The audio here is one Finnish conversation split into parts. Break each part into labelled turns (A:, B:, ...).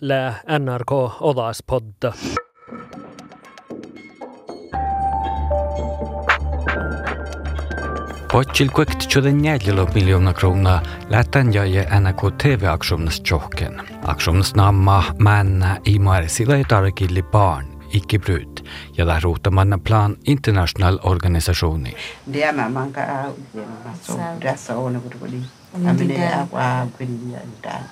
A: le NRK Odaspodda.
B: Potsil kuekt tjoden jäljellä miljoona kronaa lätän ja NRK TV-aksjonas tjohken. Aksjonas namma männa i marsila i tarkilli barn, ikke brud, ja där rota manna plan international organisationi.
C: Ndiama manga au ndiama so drasa ona kutokoli. Amine akwa kwenye ndani.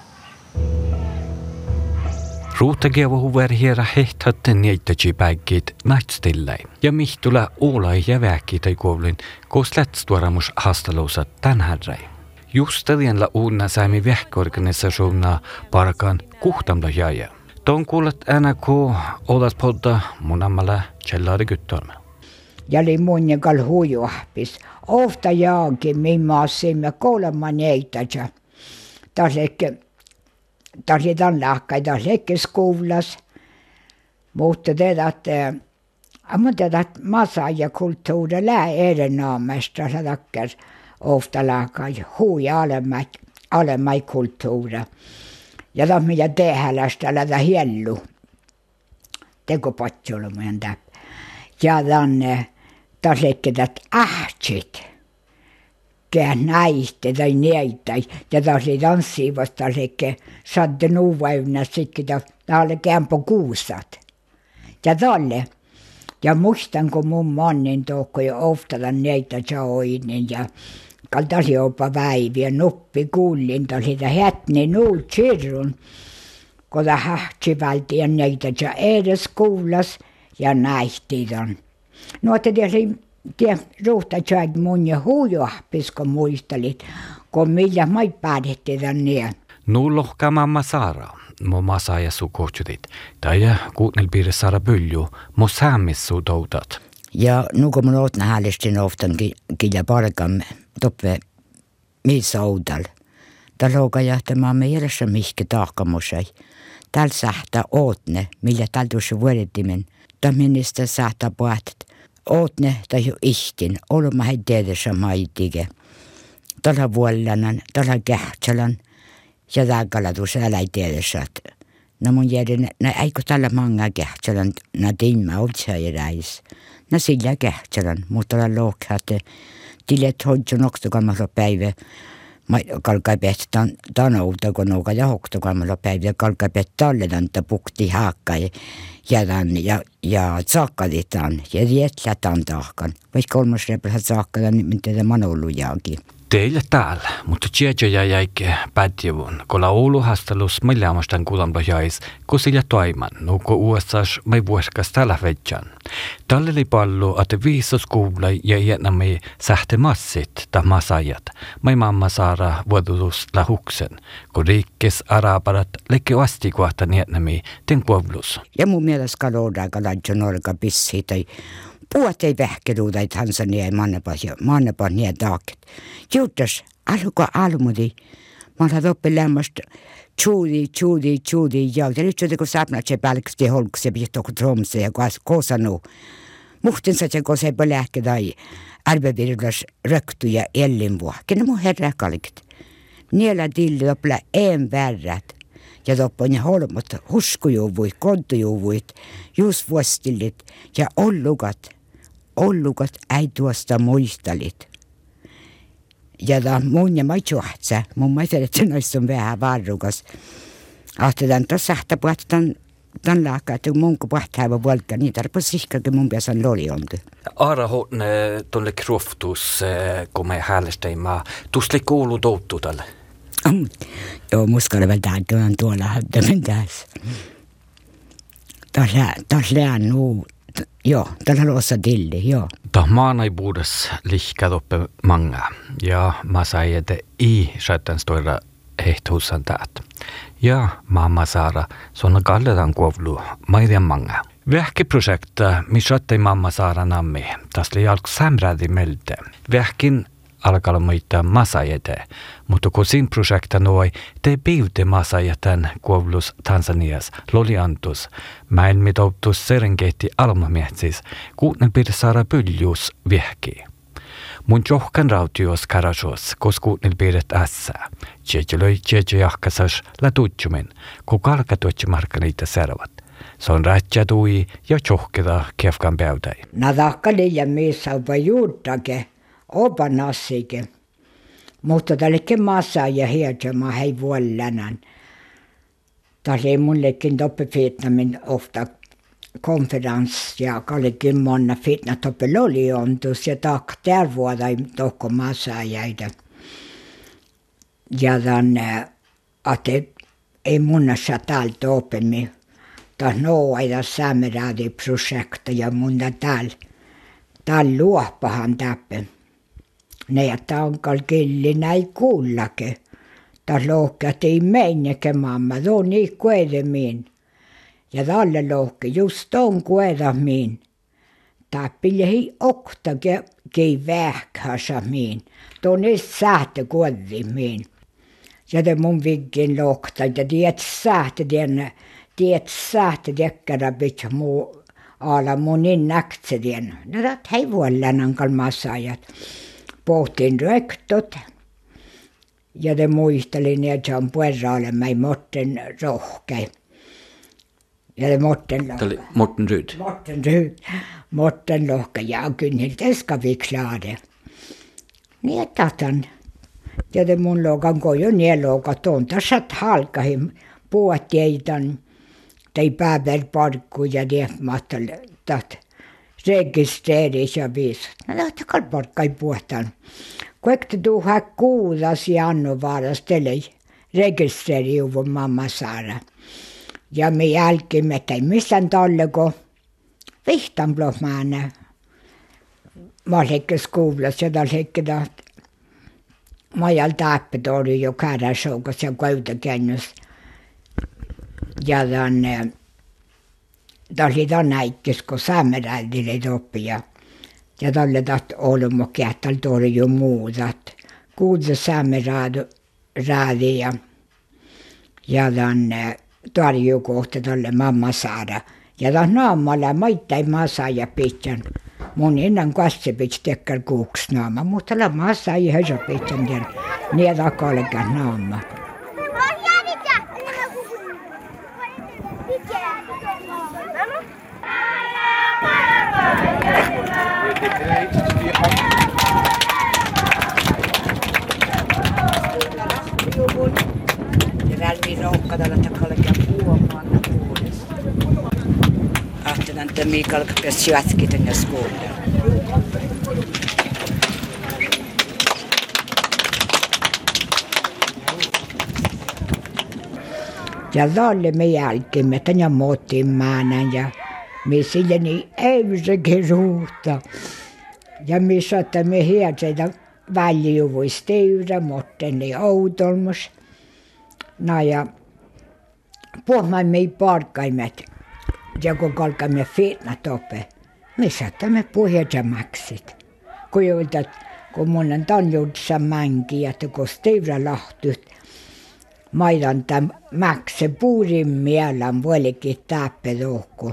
B: Ruutakieva huverhi rahit hatten jäitäsi päikid nahtstille ja mihtule oola ja väkide koolin koos lätstuoramus haastalusat tänhärre. Just tädienla uunna saami vähkorganisatsioona parakan kuhtamda jäi. Tuon kuulet äänä kuu olas podda munammalle tsellaari
D: kyttorme. Jäli munne kal hujuahpis. Ofta jaakin, mimma asimme kuulemma neitäjä. Tasek neitaja. Taas ehkä tarvitaan lahkaita sekin skolas. Mutta tätä, että amma tätä masaajakulttuuri lää erinomaista, se takkar ofta lahkai hui alemmat, alemmat kulttuuri. Ja tämä mitä tehälästä lätä hiellu. Teko patjolumujen täp. Ja tänne tätä ahtsit tämä näisi, tätä ei näitäisi, tätä se tanssii vasta sekä satte nuuvaivna sitten, tämä oli kämpö kuusat. Ja tälle. Ja muistan, kun mun mannen toukko jo oftalan näitä saoinen ja kaltasi jopa päiviä nuppi kullinta sitä hätne nuut sirun, kun ta hähtsivälti ja näitä ja edes kuulas ja näihti ton. No, että tiesi, ruuhta said munni huujuahpis, kun muistelit, kun millä mai päädettidä niin.
B: Nullohka mamma Sara, mo masa ja su kohtutit, tai eh, kuutnel piirre Sara Pylju, mo säämissu toutat.
D: Ja nu kun mun ootna häälestin oftan kilja palkan toppe missä oudal. Taloga jahtamaan me järjestä mihki taakkamusai. Täällä sähtää ootne, millä täällä tuossa vuodettimen. Tämä minister sähtää puhtet. Ootne tai jo ihtin, olma hei tiedessä maitige. Tällä vuollanan, tällä kähtsälan, ja tuossa älä tiedessä, No mun jäden, no eikö tällä manga kähtsälän, no tiimme otsa ja räis. No sillä kähtsälän, mutta tällä lohkaa, että tilet hoidjo noktokamassa päivä. kalkabjästan tanouta, kun nuuka ja hoktukamalla päivä kalkabjästalle tanta pukti haakka ja jätän ja, ja tsaakkaditan ja rietlätän tahkan. Vaikka kolmas repelä tsaakkadan, mitä tämä on ollut jaakin.
B: Teillä täällä, mutta tiedä jäikä pätevun, kun laulu haastelus me lämmastan kuulamlohjais, kun sillä toiman, nuko uudessas me vuosikas täällä vetjän. Tälle oli pallu, että viisos kuulai ja jäänämme sähtemassit tai masajat, me mamma saada vuodutus lahuksen, kun riikkes arabarat leke vasti kohta jäänämme ten kuovlus.
D: Ja mun mielestä kalodaa kalajjon orka pissi tai puot ei vähkeluuda, että Tansania ei mannepas ja mannepas niin taaket. Juutas, alko almudi. Mä olen oppi lämmöstä tjuudi, tjuudi, tjuudi, ja ja nyt kun saapnat se pälksti holkse ja pitää tromse ja kas kosanu. Muhtin sa se kose lähke tai arvevirlas röktu ja ellinvua. Kenen mun herra kalkt. Niellä tilli opla en värrät. Ja toppan ja holmot huskujuvuit, kontojuvuit, just vuostillit ja ollukat ollukot aituasta muistelit. Ja da mun ja mai juhtse, mun mai tiedä, että on vähän varrukas. Ahtetan tuossa, että puhutaan tämän laakka, että mun kun puhutaan aivan valka, niin tarpeeksi ihkakin mun päässä loli onkin.
B: Aara Hotne, tuolle kroftus, eh, kun me häälesteimme, tusli kuuluu touttu tälle?
D: Joo, muskalle vielä täältä, tuolla, että minä tässä. Tässä, tässä on uutta. Joo, tällä luossa tilli, joo.
B: Ta maanaipuudes lihkätoppe manga. Ja mä sai, että i sätten stoira hehtuusan täät. Ja mamma Saara, sonna kalletan kuovlu maiden manga. Vähkiprojekta, missä mamma Saara nammi, tässä oli alku sämrädi melte. Vähkin alkaa muita masajete, mutta kun sin projekta noi, te piute masajeten kuovlus Tansanias, loliantus, mäilmitoutus Serengeti almamietsis, kuutnen pidä saada pyljus vihki. Mun johkan rautios karajos, koskuutnil piiret ässää. Tjetjelöi tjetje jahkasas la tutjumin, kun kalka tutjumarkka niitä servat. Se on rätsä tui ja johkeda kefkan päytäi.
E: Nadakka liian missä opa juuttake, opa nassike. Mutta tällekin maassa ja hietsema hei vuollänän. Tässä ei mullekin toppe Vietnamin ofta konferens ja kallekin monna fitna toppe loli ontus ja tak där vuoda i tokko maassa jäitä. Ja att det ei munnassa täältä opemmin. Tas nouaida sämeraadi projekta ja munna täällä. Täällä luopahan täppe. Ne ja tankal killi näin kuullake. Tas lohkat ei meinäke mamma, tuo niin kuedemiin. Ja tälle lohke just on kuedamiin. Täppille hi okta ke, ke vähkäsä miin. Tuo niistä sähtä kuedimiin. Ja te mun vikin lohta, ja tiedät tiedän, tiedät sähtä tekkärä pitää muu ala mun niin näktseden. No dat hei vuollanan kalmassajat pohtin röktot. Ja det muistelin, että se on pueraalle mäi motten rohkei. Ja det motten
B: Tämä oli Morten Ryd.
E: Motten ryd. Motten lohka ja vi klara. Niin tatan. Ja det mun lokan kojo nie loka tuon tässä halkahin puotjeitan. Tai päiväparkku ja diehmattal tat registreeringsbevis. Nad ka palka ei puhtanud. Kõik tuhat kuulas Januvaaras tuli registreeriuva mamma saada. Ja me jälgime, et ei missään tolle, kun vihtan plohmaane. Mä lekkis kuulas ja ta lekki ma ei olnud Taipetooli ju käres, aga see on ka üldse käinud. ja ta on tasid on näiteks, kun saamelainen oppia. Ja tolle taht olmokki, että oli jo muutat. Kuulta saamelaadi ja, ja tonne tarjokohta tolle mamma saada. Ja taht naamalla maittain masa ja pitkän. Mun innan kasse pits tekkal kuuks naama, mutta la masa ei hösä pitkän tien. Niitä kolkan naama. как присылать это на школу. Ja Lallemme jälkeen me tänne motimaana ja me sille niin äysäkin ruuhta. Ja me saattamme hieseitä väljuvuis teyrä, mutta ne outolmus. No ja puhumme me parkkaimet. Ja kun kalkaimme fitna toppe, me saattaa me puhjata maksit. Kun joutat, kun mun on tanjudsa mänki, että kun steivra lahtut, maidan tämän makse puurin mielän vuolikin täppelohku.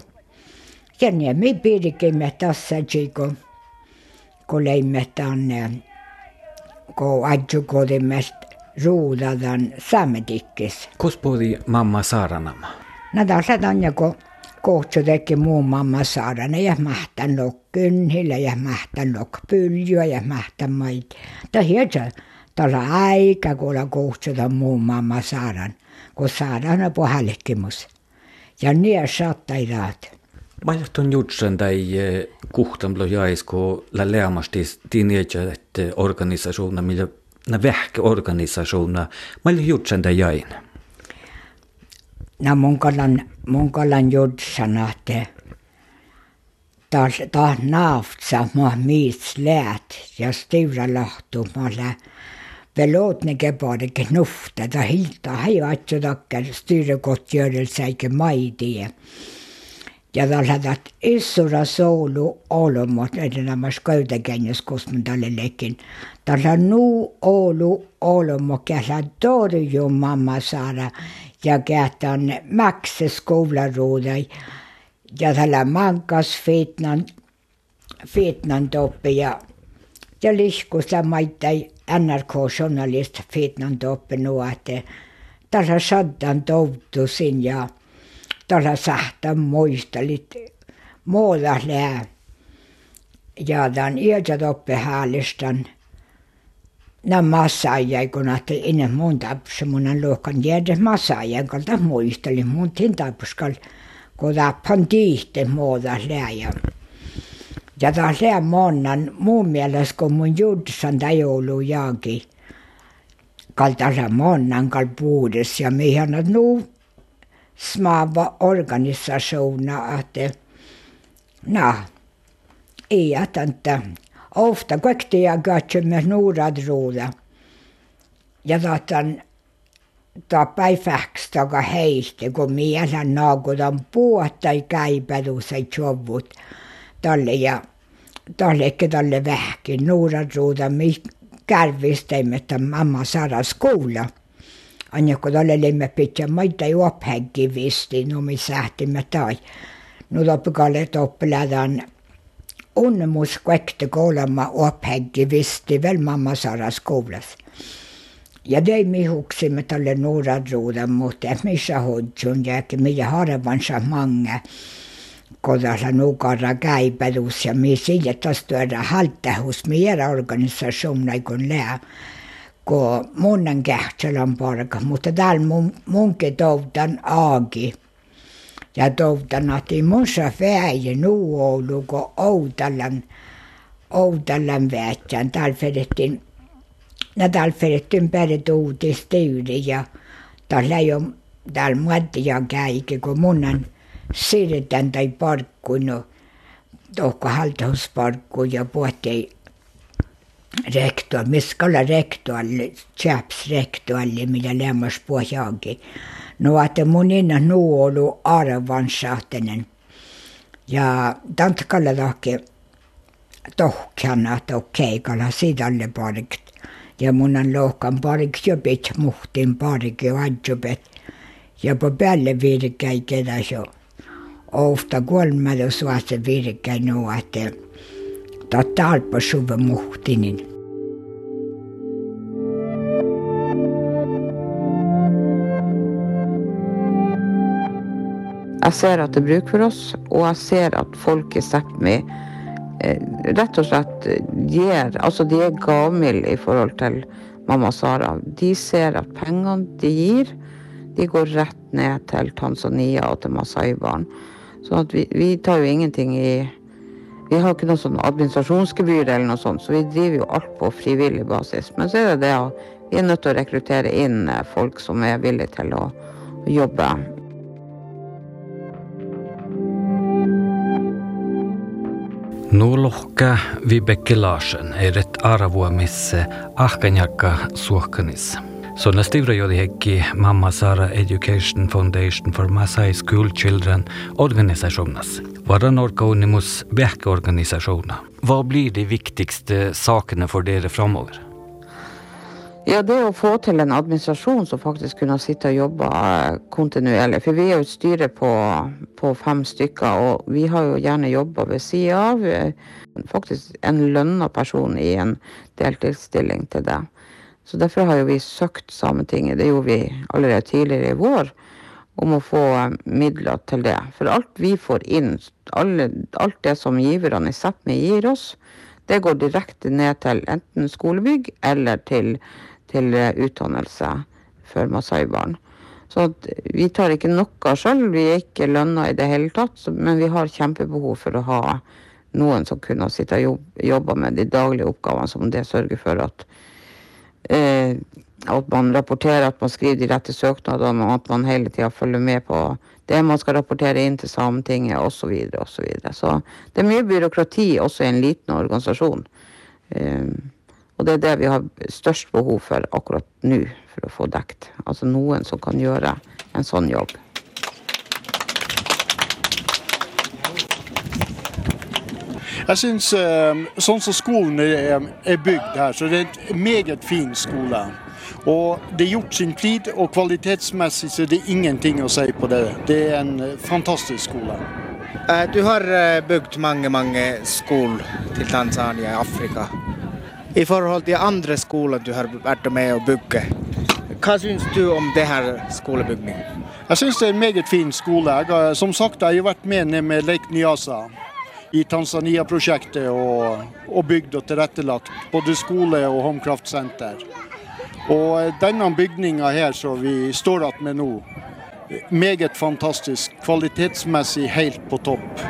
E: Ja niin me piirikimme tässä, kun, kun leimme tänne, kun adjukodimme ruudadan saametikkis.
B: Kus puhui mamma Saaranama?
E: No tässä on joku kohtu teki muun mamma saarana ja mähtän nokkynhillä ja mähtän nokkpyljöä ja mähtän maita. Tämä hietsä, tällä aika kuulla kohtuta muun mamma saaran, kun saadaan on puhallettimus. Ja niin saattaidaat.
B: Majohtun jutsen tai kuhtamlo jaisko la leamasti tiinietä, että organisationa, millä na vähkä organisationa, mailla jutsen tai jain.
E: Mun kallan, mun kallan jutsana, että taas taas naftsa ma miits läät ja stivra lahtu ma lä. Velootne kebade nufta ta hilta hei atsu takker styrekotjörel säike maidi ja ta lädat issura soulu olomot edellä mas käytäkännes kosmen tälle lekin. Tällä nuu olu olomo käsä torju mamma saada ja kähtän mäkse skoularuudai ja tällä mankas fitnan, fitnan toppi ja ja liskusta maittai NRK-journalist Fitnan toppe nu, että tässä saddan toutusin ja tässä sähtä muistelit muuta lää. Ja tämän ilta toppe häälistan nämä massaajia, kun ahti ennen mun tapsi mun luokan jäädä massaajien kalta muistelin mun tin tapskal, kun tappan tiihte muuta lää ja taas lää monnan mun mielestä kun mun jutsan tajoulu jaakin kaltasa monnan kal puudes ja mihän nu smava organisationa että na ei att ofta gøkti jeg gøtje med norad rola. Ja datan tappai fäkstaga heiste, kun mielä naakudan puottai käipädusai tjovut talle ja talle talle vähki norad rola kärvisteimme tämän mamma Sara skola. Anja kun talle leimme pitkä maita juophenkin vistiin, no me sähtimme tai. Nu loppukalle toppeladan onne mu skäkte kuulama Ophäggi Visti veel Mammasaare koolis. Ja jäi mihuksimme talle nuorad ruudan, mutta missä hoidun jääkin, mitä harvansa mange, kodassa nukarra käy perus ja me sille taas tuoda haltehus, me jäädä organisatioon kun lää, kun monen kähtsel on parka, mutta täällä mun, munkin toutan aagi. Ja toutan ahti munsa väijä nuolu kun Outallan Outallan väetsän täällä vedettiin ja täällä vedettiin pärit uutistyyli ja täällä ei ole täällä muottia käikin kun munnen siirretään tai parkku no tohko haltausparkku ja puhuttiin rektor, missä kalla rektoalle, chaps rektoalle, mitä lämmäs pohjaankin. No että mun innas nuu ollut arvan sahtenen. Ja tantkalla lahke tohkana tohkeikalla sidalle parikki. Ja munan lohkan parikki jo pit muhtin parikki vajupet. Ja po päälle virkäi kedas jo. Ofta kolmella suosta virkäi nuu, että ta tarpa suve muhtinin.
F: Jeg ser at det er bruk for oss, og jeg ser at folk i Sápmi eh, rett og slett gir Altså, de er gavmilde i forhold til mamma Sara. De ser at pengene de gir, de går rett ned til Tanzania og til Masai-barn. Så vi, vi tar jo ingenting i vi har ikke noe sånn administrasjonsgebyr eller noe sånt, så vi driver jo alt på frivillig basis. Men så er det det at vi er nødt til å rekruttere inn folk som er villige til å jobbe.
B: Nulohka Vibeke Larsen eret arvoamisse ahkanjakka suohkanis. Sånne stivra jodi hekki Mamma Sara Education Foundation for Masai School Children organisasjonas. Varra norka unimus behke. Hva blir de viktigste sakene for dere framover?
F: Ja, det å få til en administrasjon som faktisk kunne sitte og jobbe kontinuerlig. For vi er jo et styre på, på fem stykker, og vi har jo gjerne jobba ved sida av. Faktisk en lønna person i en deltidsstilling til det. Så derfor har jo vi søkt Sametinget, det gjorde vi allerede tidligere i vår, om å få midler til det. For alt vi får inn, alle, alt det som giverne i Sápmi gir oss, det går direkte ned til enten skolebygg eller til til utdannelse for masai-barn. Så vi tar ikke noe sjøl, vi er ikke lønna i det hele tatt, men vi har kjempebehov for å ha noen som kunne sitte og jobbe med de daglige oppgavene, som det sørger for at, eh, at man rapporterer, at man skriver de rette søknadene, og at man hele tida følger med på det man skal rapportere inn til Sametinget, osv. Så, videre, og så, videre. så det er mye byråkrati også i en liten organisasjon. Eh, og det er det vi har størst behov for akkurat nå for å få dekt. Altså noen som kan gjøre en sånn jobb.
G: Jeg syns sånn som skolen er bygd her, så det er en meget fin skole. Og det er gjort sin flid, og kvalitetsmessig så det er ingenting å si på det. Det er en fantastisk skole.
H: Du har bygd mange, mange skoler til Tanzania i Afrika. I forhold til andre skoler du har vært med å bygge. Hva syns du om det her skolebygningen?
G: Jeg syns det er en meget fin skole. Jeg har, som sagt, jeg har vært med ned med Lake Nyasa i Tanzania-prosjektet og, og bygd og tilrettelagt både skole og Homecraft-senter. Og denne bygninga her som vi står igjen med nå, meget fantastisk. Kvalitetsmessig helt på topp.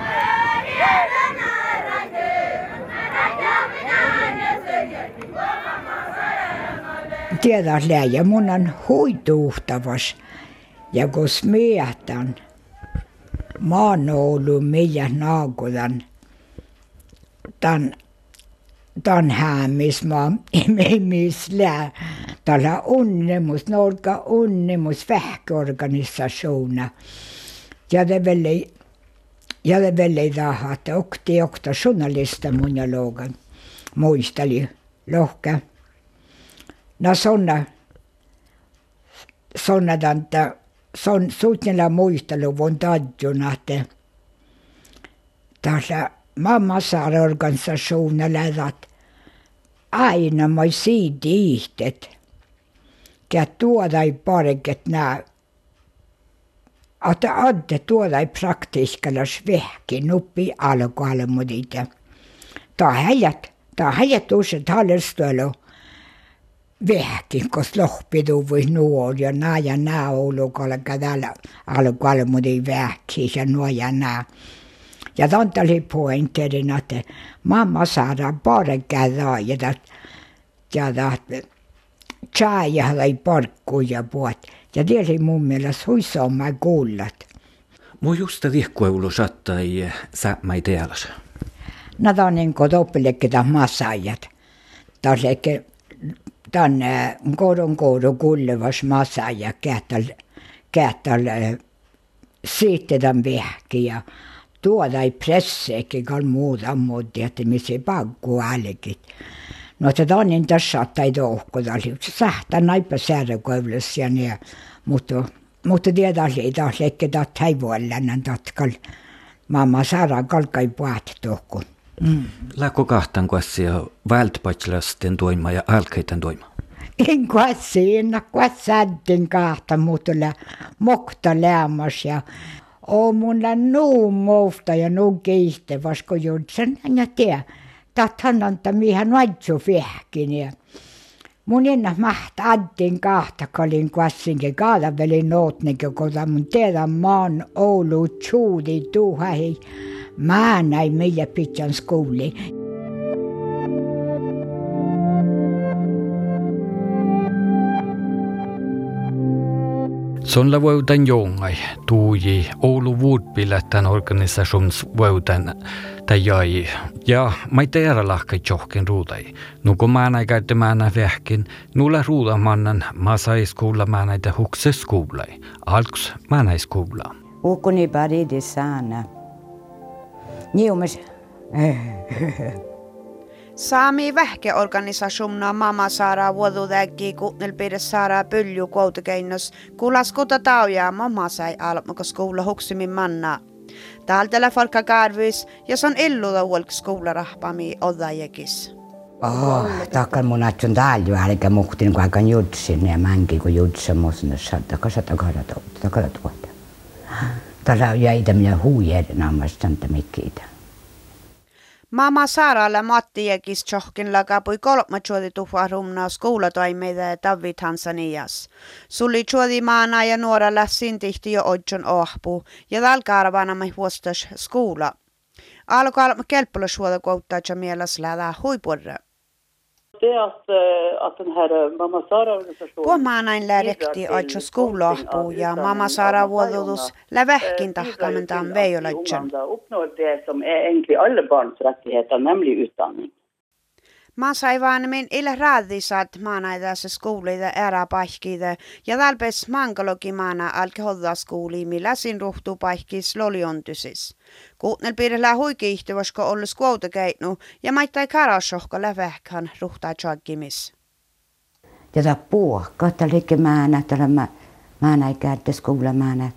E: Tiedät läjä mun on huituhtavas. Ja kun smiatan maanoulu meidän naakudan tan tan häämismaa mislää tällä unnemus norka unnemus vähköorganisationer ja det väl ja det väl taha että okti okta journalista mun ja logan muisteli lohka no sonna. Sonna tanta. Son suutnella muistelu von tadjuna että tässä mammasaarorganisationella att aina moi siitä ihtet ja tuoda ei parket nää. Että adde tuoda ei praktiskalla svehki nuppi alkohol mudita ta häjät ta häjät uset hallerstölo vehki kos lohpidu voi nuol ja nää ja nää olukolla kadalla alkohol mudi vähki ja nuo ja nää ja tanta oli pointerin, että mamma saada bara käydä ja ja dat tjaaja ei parkkuja puot. Ja tiesi mun mielestä huisomma kuullat.
B: Mu just vihkueulu sattai säämai tealas.
E: No tämä on niin kuin toppelekki tämä massaajat. Taas ehkä ta on kodunkoodukuld eh, vars massa ja kätel, kätel eh, syytetään vähki ja tuoda ei pressa eikä muuta muuta, että missä ei pakko älkit. No tätä on niin tässä, että ei tohkoda. Sähtää näipä säädökoivlessa ja niin, mutta, mutta tiedä siitä, että ei voi lännen tatkalla. Mamma saadaan kalkai puhut tohkoon.
B: Mm. Läkko kahtan kuassia toima ja alkeiden toima?
E: En kuassi, en kuassäddin kahta, mutta mokta lämmas ja O mulla nuu ja nuu keiste vasko judsen ja tiedä. Tathan anta mihän vaitsu fehkin ja Mun inna maht addin kahta, kun olin kuassinkin kaalavelin nootnikin, kun mun tiedän maan Oulu tjuuli tuuhahi. Mä näin meidän pitän skuuliin.
B: Sonla vuoden jongai tuuji Oulu Woodbillätän organisations vuoden tajai ja mai teera lahkai johkin ruudai. Nuko mä näin käytte mä näin vähkin, nulla ruudamannan mä sai skuulla mä näitä hukse skuulai. Alks mä näin skuulla.
D: Ukuni pari de sana.
I: Saami vähkeorganisaationa Mama Saara vuodutäkki kunnel pidä saara pylju koutukeinos, kulaskuta tauja mamma sai almako skoula huksimin manna. Täältä falka karvis, ja son illuda vuolk skoula rahpami odajekis.
D: Oh, takkan mun atsun täällä välikä muhtin, kun aika jutsin ja mänkin, kun jutsin musna saada, kasata karata, takara tuota. Tällä jäi tämmöinen huijeden ammasta, mikkiitä.
I: Mama Saaralla Matti Jekis Tjohkin lakapui kolma chuodi tufarumna skoulatoimeita ja tavi Tansanias. Suli chuodi maana ja nuora lässin tihti jo odjon ohpu ja talkaarvana mai huostas skoula. Alkaa kelpola suoda kouttaa ja mielas lädä huipurra.
J: Det.
I: Puomaanain lärekti oitso skoulahpuu ja Mamma Sara vuodudus lävähkin tahkamentaan veijolatjan.
J: uppnår det som är alla barns rättigheter, nämligen utbildning.
I: Mä sai vaan min illä raadisat maanaita se skuulida eräpaikkiida ja talpes mankalogi maana alke hodda skuuli millä sin ruhtuu paikkiis loliontysis. Kuutnel piirellä huikiihti voisiko olla skuouta keitnu ja maittai karasohka lävähkan ruhtaa tjaggimis.
D: Ja ta puokka, liike määnä, tällä mä, ei käytte skuulla määnä.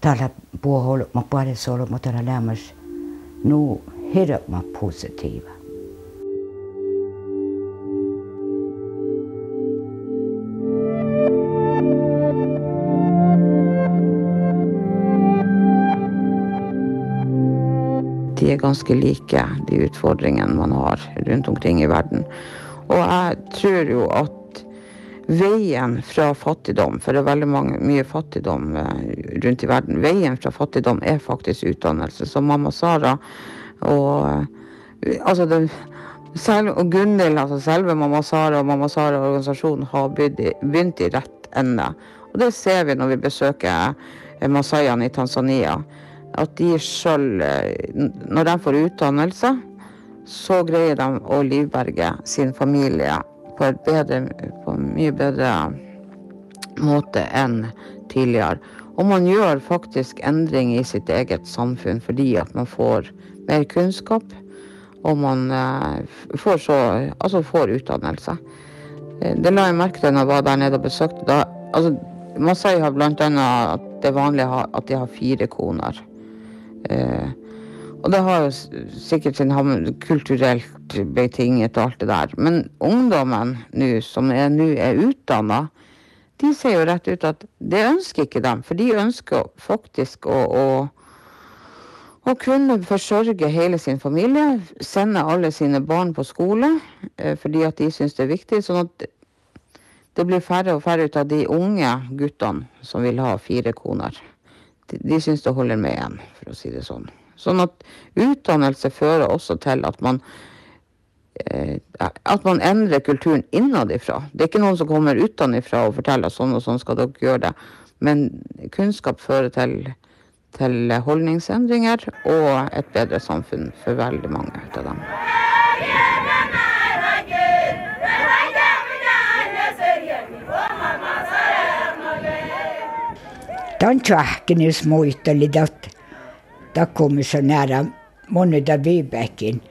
D: Tällä puohol, mä solo, mutta tällä lämmäs, nu hirveän positiiva.
F: De er ganske like, de utfordringene man har rundt omkring i verden. Og jeg tror jo at veien fra fattigdom, for det er veldig mange, mye fattigdom eh, rundt i verden, veien fra fattigdom er faktisk utdannelse. Så mamma Sara og altså det, selv, og Gunhild, altså selve Mamma Sara og Mamma Sara-organisasjonen har begynt i rett ende. Og det ser vi når vi besøker eh, masaiene i Tanzania. At de sjøl, eh, når de får utdannelse, så greier de å livberge sin familie på, bedre, på mye bedre måte enn tidligere. Og man gjør faktisk endring i sitt eget samfunn fordi at man får mer kunnskap, og man eh, får, så, altså får utdannelse. Eh, det la jeg merke til når jeg var der nede og besøkte. Da, altså, Masai har bl.a. at det er vanlig at de har fire koner. Eh, og det har jo sikkert sin kulturelt betinget og alt det der. Men ungdommen nå, som nå er utdanna, de sier jo rett ut at det ønsker ikke dem. For de ønsker faktisk å, å å kunne forsørge hele sin familie, sende alle sine barn på skole eh, fordi at de syns det er viktig. Sånn at det blir færre og færre ut av de unge guttene som vil ha fire koner. De, syns det holder med hjem, for å si det sånn. Sånn at utdannelse fører også til at man eh, at man endrer kulturen innadifra. Det er ikke noen som kommer utenfra og forteller sånn og sånn skal dere gjøre det. Men kunnskap fører til til holdningsendringer og et bedre samfunn for veldig mange av dem.
E: Den tjahkenes muisteli, että takkumissa nähdä monita viipäkin,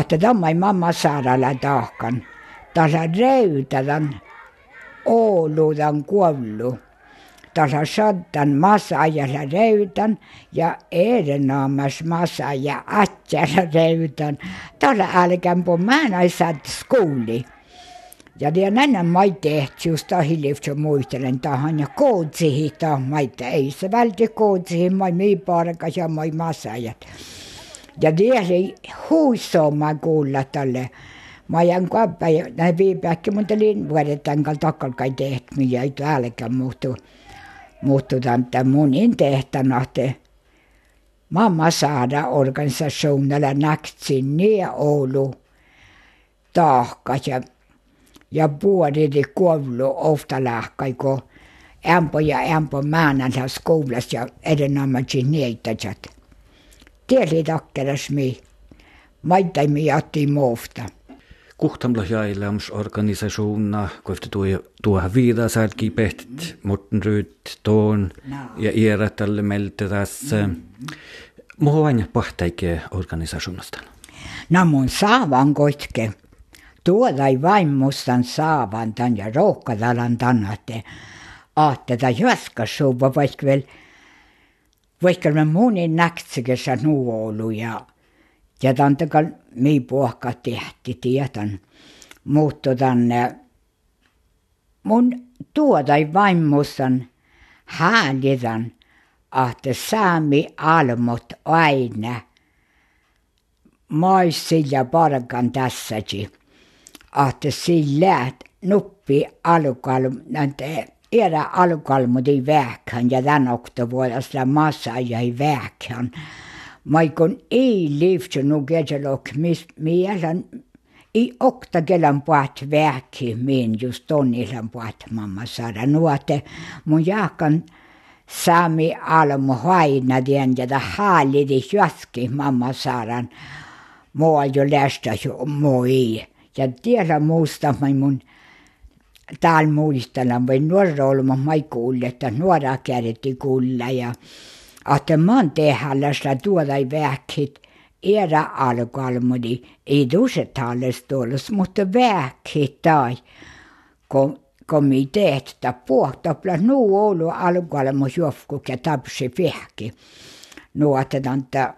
E: että tämä mamma saaralla tahkan. Tässä reytädän Ouludan kuollut tasa shaddan masajalla reytan ja erenaamas masaja atjalla reytan. Tala älkään po mä sad skooli. Ja det är en annan majteht just ahilivtso muistelen tahan ja kootsihi ta maite ei se välti kootsihi mai parkas ja mai masajat. Ja oli huissoma kuulla tälle. Mä jään kappa ja näin viipäkki, mutta linvuodet tämän takalkai tehty, ja ei täälläkään muuttu muututaan tämän munin tehtävänä, että mamma saada organisationella näktsin niin Oulu tahkas ja, ja puoliti koulu ofta lähkai, kun ämpö ja ämpö määnänsä skoulassa ja edenammatsin niitä. Tieli takkeras mi, maittai mi jätti muufta.
B: Kuhtamla jailams organisasjoner, kofte tuoha viidasaarki pehtit, Morten Ryyt, Toon ja Ierattalle melte tässä. Muhu vain pahtaike organisasjonasta?
E: No mun saavan koitke. Tuoda ei vain mustan saavan tän ja rohkadalan tannatte. Aatteta jaskasuuva vaikka vielä vaikka me munin näktsikässä nuolu ja ja tantakal mi puhka tehti tietän. Mutta tänne mun tuodai vaimmussan häälitän, että saami almot aina maissilla parkan tässäkin. Että sillä nuppi alukalm, näitä era alukalmudi väkhän ja tämän oktovuodesta massa jäi väkhän maikon ei livtse no keselok mis mielän i okta kelan puhat väki min just tonnilan puhat mamma saada nuote mun jaakan saami almu haina tien ja haalidi jaski mamma saaran. Mua jo lästä jo moi ja tiedä muusta mun täällä muistella voi nuora olma mai kuulle että nuora kädetti kuulla ja att man tehälästä tuoda vähkit era alkalmodi ei tusetales tuolos, mutta vähkit tai kun kun mi tehtä puhtapla nuu olu alkalmo jofku ja tapsi vähki. Nuotetaan, että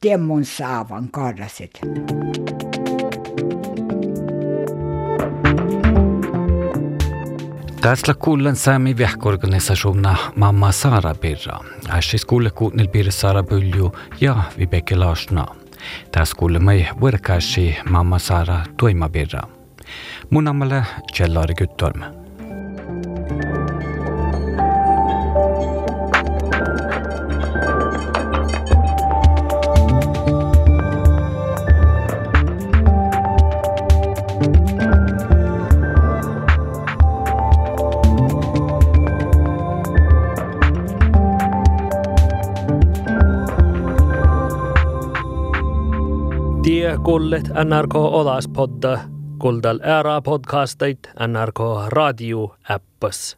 E: temmun saavan
B: Tässä kuulen saami vähkorganisationa Mamma Sara Birra. Äsken skulle kuunnel Birra Sara Bylju ja Vibeke Larsna. Tässä kuulen mai vuorkaisi Mamma Sara Toima Birra. Mun ammalle Kjellari Guttorm.
A: Kullet NRK Olaspodda, kuldal ära podcastait NRK Radio appis.